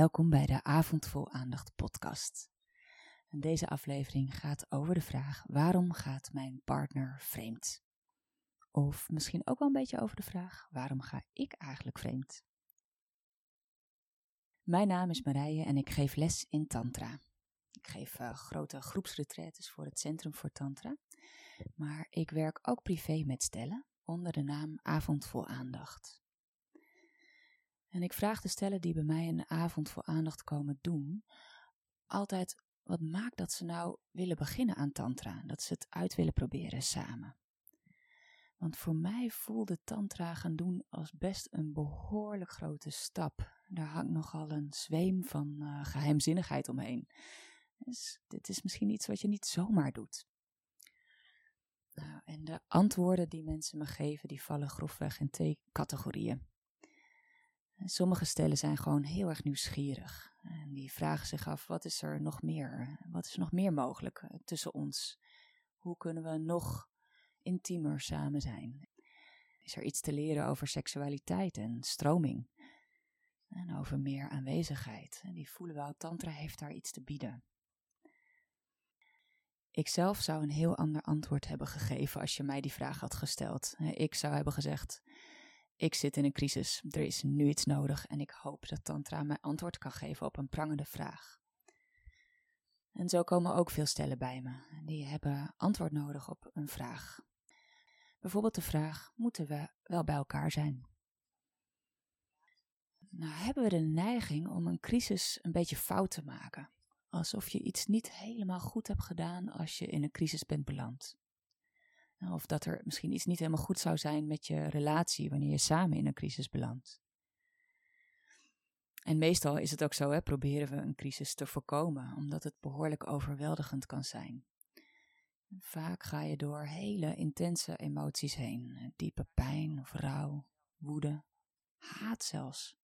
Welkom bij de Avond Vol Aandacht podcast. Deze aflevering gaat over de vraag: waarom gaat mijn partner vreemd? Of misschien ook wel een beetje over de vraag: waarom ga ik eigenlijk vreemd? Mijn naam is Marije en ik geef les in Tantra. Ik geef uh, grote groepsretretes voor het Centrum voor Tantra. Maar ik werk ook privé met stellen onder de naam Avond Vol Aandacht. En ik vraag de stellen die bij mij een avond voor aandacht komen doen, altijd wat maakt dat ze nou willen beginnen aan Tantra, dat ze het uit willen proberen samen. Want voor mij voelde Tantra gaan doen als best een behoorlijk grote stap. Daar hangt nogal een zweem van uh, geheimzinnigheid omheen. Dus dit is misschien iets wat je niet zomaar doet. Nou, en de antwoorden die mensen me geven, die vallen grofweg in twee categorieën. Sommige stellen zijn gewoon heel erg nieuwsgierig. En die vragen zich af, wat is er nog meer? Wat is nog meer mogelijk eh, tussen ons? Hoe kunnen we nog intiemer samen zijn? Is er iets te leren over seksualiteit en stroming? En over meer aanwezigheid. En die voelen wel, Tantra heeft daar iets te bieden. Ik zelf zou een heel ander antwoord hebben gegeven als je mij die vraag had gesteld. Ik zou hebben gezegd: ik zit in een crisis, er is nu iets nodig en ik hoop dat Tantra mij antwoord kan geven op een prangende vraag. En zo komen ook veel stellen bij me, die hebben antwoord nodig op een vraag. Bijvoorbeeld de vraag: moeten we wel bij elkaar zijn? Nou hebben we de neiging om een crisis een beetje fout te maken. Alsof je iets niet helemaal goed hebt gedaan als je in een crisis bent beland. Of dat er misschien iets niet helemaal goed zou zijn met je relatie wanneer je samen in een crisis belandt. En meestal is het ook zo, hè, proberen we een crisis te voorkomen, omdat het behoorlijk overweldigend kan zijn. Vaak ga je door hele intense emoties heen, diepe pijn of rouw, woede, haat zelfs.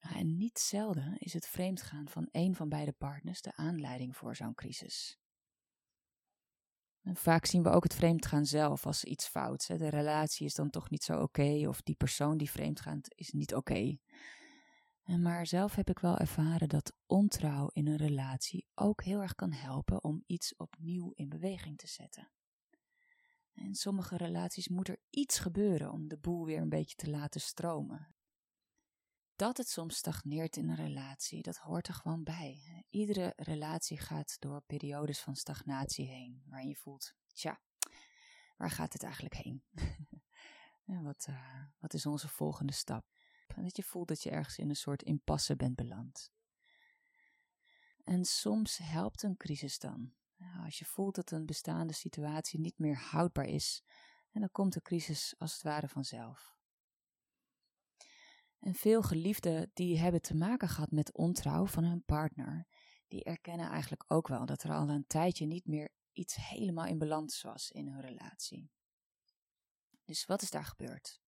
Nou, en niet zelden is het vreemdgaan van een van beide partners de aanleiding voor zo'n crisis. Vaak zien we ook het vreemdgaan zelf als iets fouts. De relatie is dan toch niet zo oké, of die persoon die vreemdgaat is niet oké. Maar zelf heb ik wel ervaren dat ontrouw in een relatie ook heel erg kan helpen om iets opnieuw in beweging te zetten. In sommige relaties moet er iets gebeuren om de boel weer een beetje te laten stromen. Dat het soms stagneert in een relatie, dat hoort er gewoon bij. Iedere relatie gaat door periodes van stagnatie heen, waarin je voelt, tja, waar gaat het eigenlijk heen? wat, uh, wat is onze volgende stap? Dat je voelt dat je ergens in een soort impasse bent beland. En soms helpt een crisis dan. Als je voelt dat een bestaande situatie niet meer houdbaar is, en dan komt de crisis als het ware vanzelf. En veel geliefden die hebben te maken gehad met ontrouw van hun partner, die erkennen eigenlijk ook wel dat er al een tijdje niet meer iets helemaal in balans was in hun relatie. Dus wat is daar gebeurd?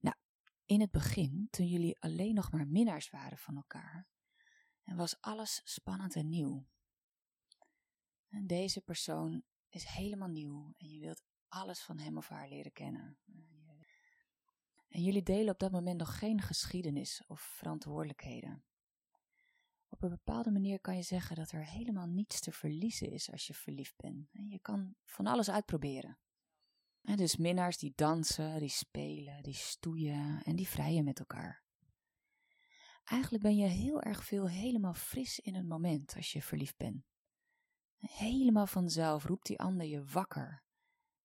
Nou, in het begin, toen jullie alleen nog maar minnaars waren van elkaar, en was alles spannend en nieuw. En deze persoon is helemaal nieuw en je wilt alles van hem of haar leren kennen. En jullie delen op dat moment nog geen geschiedenis of verantwoordelijkheden. Op een bepaalde manier kan je zeggen dat er helemaal niets te verliezen is als je verliefd bent. Je kan van alles uitproberen. En dus minnaars die dansen, die spelen, die stoeien en die vrijen met elkaar. Eigenlijk ben je heel erg veel helemaal fris in het moment als je verliefd bent. Helemaal vanzelf roept die ander je wakker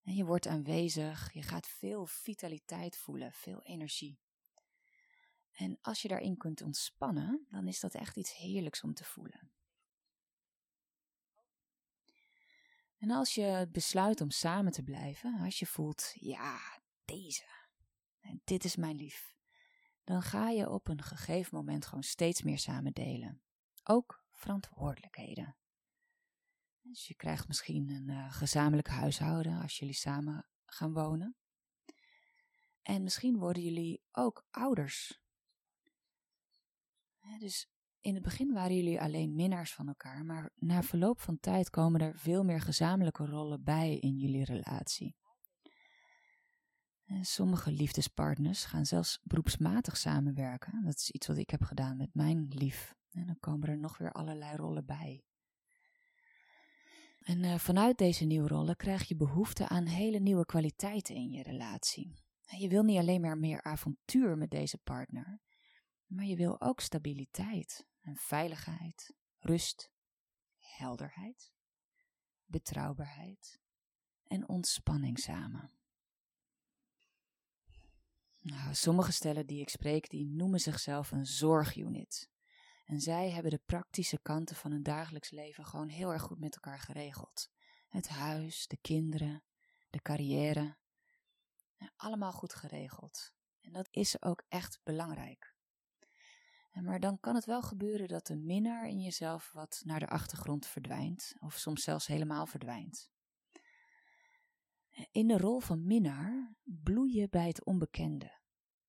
en je wordt aanwezig, je gaat veel vitaliteit voelen, veel energie. En als je daarin kunt ontspannen, dan is dat echt iets heerlijks om te voelen. En als je besluit om samen te blijven, als je voelt, ja, deze, en dit is mijn lief, dan ga je op een gegeven moment gewoon steeds meer samen delen. Ook verantwoordelijkheden. Dus je krijgt misschien een uh, gezamenlijk huishouden als jullie samen gaan wonen. En misschien worden jullie ook ouders. dus in het begin waren jullie alleen minnaars van elkaar, maar na verloop van tijd komen er veel meer gezamenlijke rollen bij in jullie relatie. En sommige liefdespartners gaan zelfs beroepsmatig samenwerken. Dat is iets wat ik heb gedaan met mijn lief. En dan komen er nog weer allerlei rollen bij. En uh, vanuit deze nieuwe rollen krijg je behoefte aan hele nieuwe kwaliteiten in je relatie. Je wil niet alleen maar meer avontuur met deze partner, maar je wil ook stabiliteit en veiligheid, rust, helderheid, betrouwbaarheid en ontspanning samen. Nou, sommige stellen die ik spreek, die noemen zichzelf een zorgunit. En zij hebben de praktische kanten van hun dagelijks leven gewoon heel erg goed met elkaar geregeld. Het huis, de kinderen, de carrière. Allemaal goed geregeld. En dat is ook echt belangrijk. Maar dan kan het wel gebeuren dat de minnaar in jezelf wat naar de achtergrond verdwijnt, of soms zelfs helemaal verdwijnt. In de rol van minnaar bloei je bij het onbekende.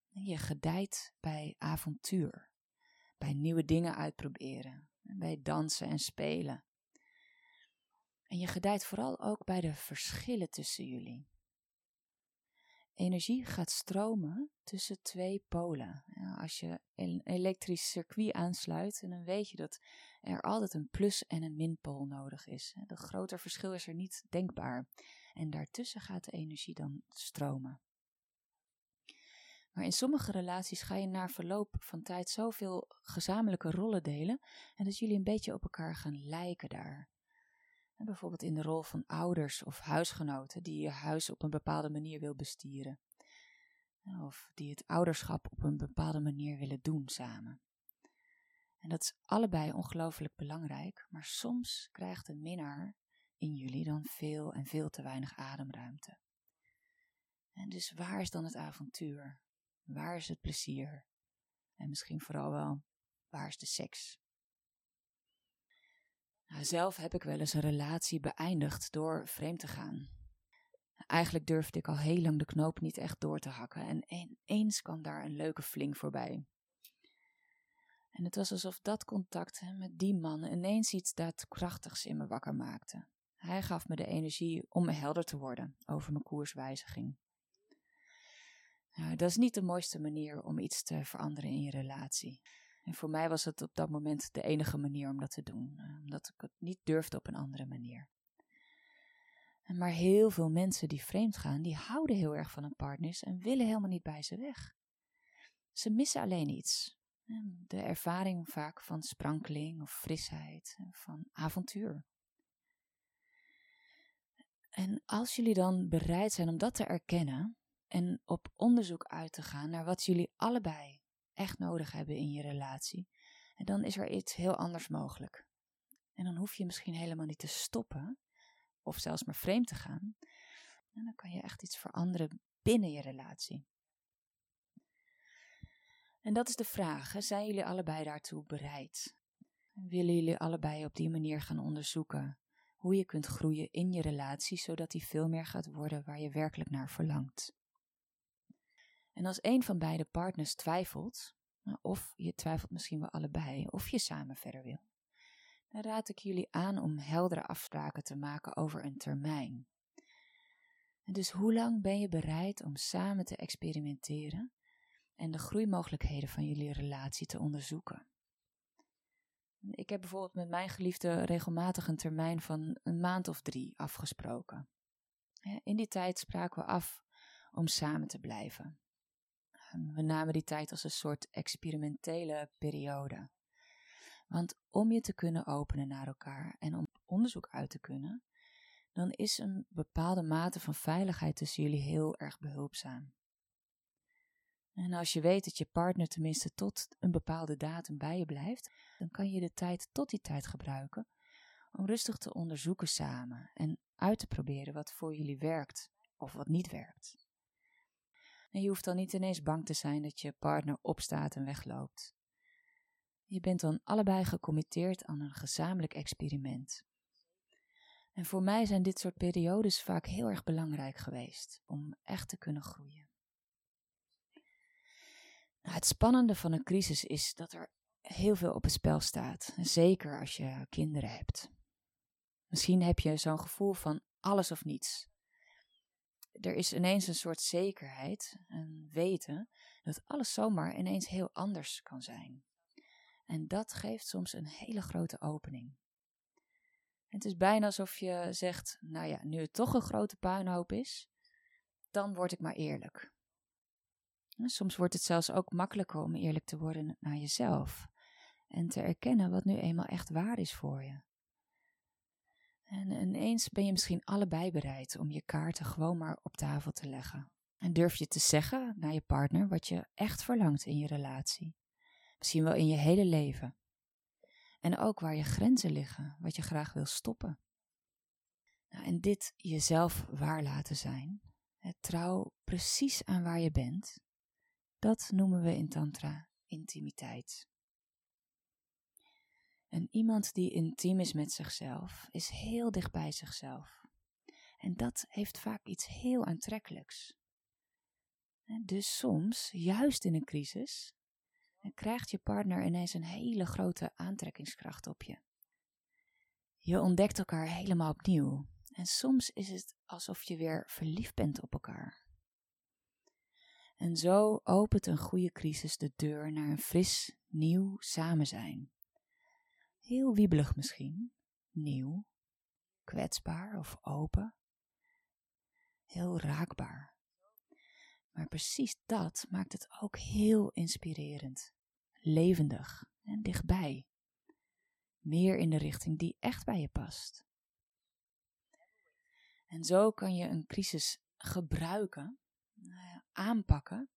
Je gedijt bij avontuur bij nieuwe dingen uitproberen, bij dansen en spelen. En je gedijt vooral ook bij de verschillen tussen jullie. Energie gaat stromen tussen twee polen. Als je een elektrisch circuit aansluit, dan weet je dat er altijd een plus- en een minpool nodig is. Dat groter verschil is er niet denkbaar. En daartussen gaat de energie dan stromen. Maar in sommige relaties ga je na verloop van tijd zoveel gezamenlijke rollen delen en dat jullie een beetje op elkaar gaan lijken daar. En bijvoorbeeld in de rol van ouders of huisgenoten die je huis op een bepaalde manier wil bestieren. Of die het ouderschap op een bepaalde manier willen doen samen. En dat is allebei ongelooflijk belangrijk, maar soms krijgt een minnaar in jullie dan veel en veel te weinig ademruimte. En dus waar is dan het avontuur? Waar is het plezier? En misschien vooral wel, waar is de seks? Nou, zelf heb ik wel eens een relatie beëindigd door vreemd te gaan. Eigenlijk durfde ik al heel lang de knoop niet echt door te hakken en ineens kwam daar een leuke fling voorbij. En het was alsof dat contact met die man ineens iets daadkrachtigs in me wakker maakte. Hij gaf me de energie om helder te worden over mijn koerswijziging. Nou, dat is niet de mooiste manier om iets te veranderen in je relatie. En voor mij was het op dat moment de enige manier om dat te doen, eh, omdat ik het niet durfde op een andere manier. Maar heel veel mensen die vreemd gaan, die houden heel erg van hun partners en willen helemaal niet bij ze weg. Ze missen alleen iets. De ervaring vaak van sprankeling of frisheid, van avontuur. En als jullie dan bereid zijn om dat te erkennen, en op onderzoek uit te gaan naar wat jullie allebei echt nodig hebben in je relatie. En dan is er iets heel anders mogelijk. En dan hoef je misschien helemaal niet te stoppen, of zelfs maar vreemd te gaan. En dan kan je echt iets veranderen binnen je relatie. En dat is de vraag: zijn jullie allebei daartoe bereid? Willen jullie allebei op die manier gaan onderzoeken hoe je kunt groeien in je relatie, zodat die veel meer gaat worden waar je werkelijk naar verlangt? En als een van beide partners twijfelt, nou, of je twijfelt misschien wel allebei, of je samen verder wil, dan raad ik jullie aan om heldere afspraken te maken over een termijn. Dus hoe lang ben je bereid om samen te experimenteren en de groeimogelijkheden van jullie relatie te onderzoeken? Ik heb bijvoorbeeld met mijn geliefde regelmatig een termijn van een maand of drie afgesproken. In die tijd spraken we af om samen te blijven. We namen die tijd als een soort experimentele periode. Want om je te kunnen openen naar elkaar en om onderzoek uit te kunnen, dan is een bepaalde mate van veiligheid tussen jullie heel erg behulpzaam. En als je weet dat je partner tenminste tot een bepaalde datum bij je blijft, dan kan je de tijd tot die tijd gebruiken om rustig te onderzoeken samen en uit te proberen wat voor jullie werkt of wat niet werkt. En je hoeft dan niet ineens bang te zijn dat je partner opstaat en wegloopt. Je bent dan allebei gecommitteerd aan een gezamenlijk experiment. En voor mij zijn dit soort periodes vaak heel erg belangrijk geweest om echt te kunnen groeien. Nou, het spannende van een crisis is dat er heel veel op het spel staat, zeker als je kinderen hebt. Misschien heb je zo'n gevoel van alles of niets. Er is ineens een soort zekerheid, een weten, dat alles zomaar ineens heel anders kan zijn. En dat geeft soms een hele grote opening. Het is bijna alsof je zegt: Nou ja, nu het toch een grote puinhoop is, dan word ik maar eerlijk. Soms wordt het zelfs ook makkelijker om eerlijk te worden naar jezelf en te erkennen wat nu eenmaal echt waar is voor je. En ineens ben je misschien allebei bereid om je kaarten gewoon maar op tafel te leggen. En durf je te zeggen naar je partner wat je echt verlangt in je relatie. Misschien wel in je hele leven. En ook waar je grenzen liggen, wat je graag wil stoppen. Nou, en dit jezelf waar laten zijn, het trouw precies aan waar je bent, dat noemen we in Tantra intimiteit. En iemand die intiem is met zichzelf, is heel dicht bij zichzelf. En dat heeft vaak iets heel aantrekkelijks. Dus soms, juist in een crisis, krijgt je partner ineens een hele grote aantrekkingskracht op je. Je ontdekt elkaar helemaal opnieuw. En soms is het alsof je weer verliefd bent op elkaar. En zo opent een goede crisis de deur naar een fris, nieuw samen zijn. Heel wiebelig misschien, nieuw, kwetsbaar of open, heel raakbaar. Maar precies dat maakt het ook heel inspirerend, levendig en dichtbij. Meer in de richting die echt bij je past. En zo kan je een crisis gebruiken, nou aanpakken,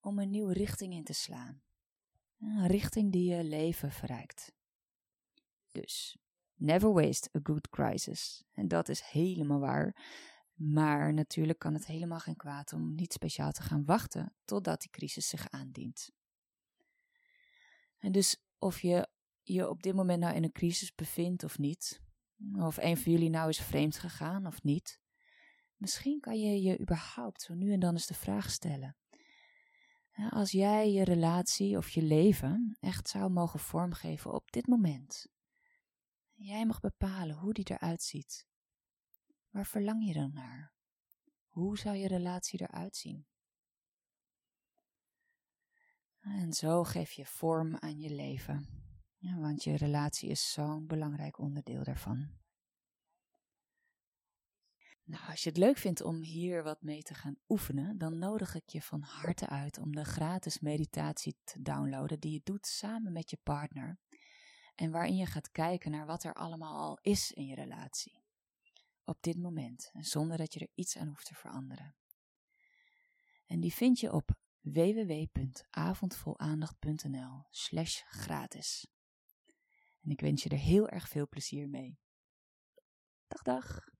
om een nieuwe richting in te slaan. Een richting die je leven verrijkt. Dus, never waste a good crisis. En dat is helemaal waar. Maar natuurlijk kan het helemaal geen kwaad om niet speciaal te gaan wachten totdat die crisis zich aandient. En dus of je je op dit moment nou in een crisis bevindt of niet, of een van jullie nou is vreemd gegaan of niet, misschien kan je je überhaupt zo nu en dan eens de vraag stellen. Als jij je relatie of je leven echt zou mogen vormgeven op dit moment, Jij mag bepalen hoe die eruit ziet. Waar verlang je dan naar? Hoe zou je relatie eruit zien? En zo geef je vorm aan je leven, want je relatie is zo'n belangrijk onderdeel daarvan. Nou, als je het leuk vindt om hier wat mee te gaan oefenen, dan nodig ik je van harte uit om de gratis meditatie te downloaden die je doet samen met je partner en waarin je gaat kijken naar wat er allemaal al is in je relatie. Op dit moment, zonder dat je er iets aan hoeft te veranderen. En die vind je op www.avondvolaandacht.nl slash gratis. En ik wens je er heel erg veel plezier mee. Dag dag!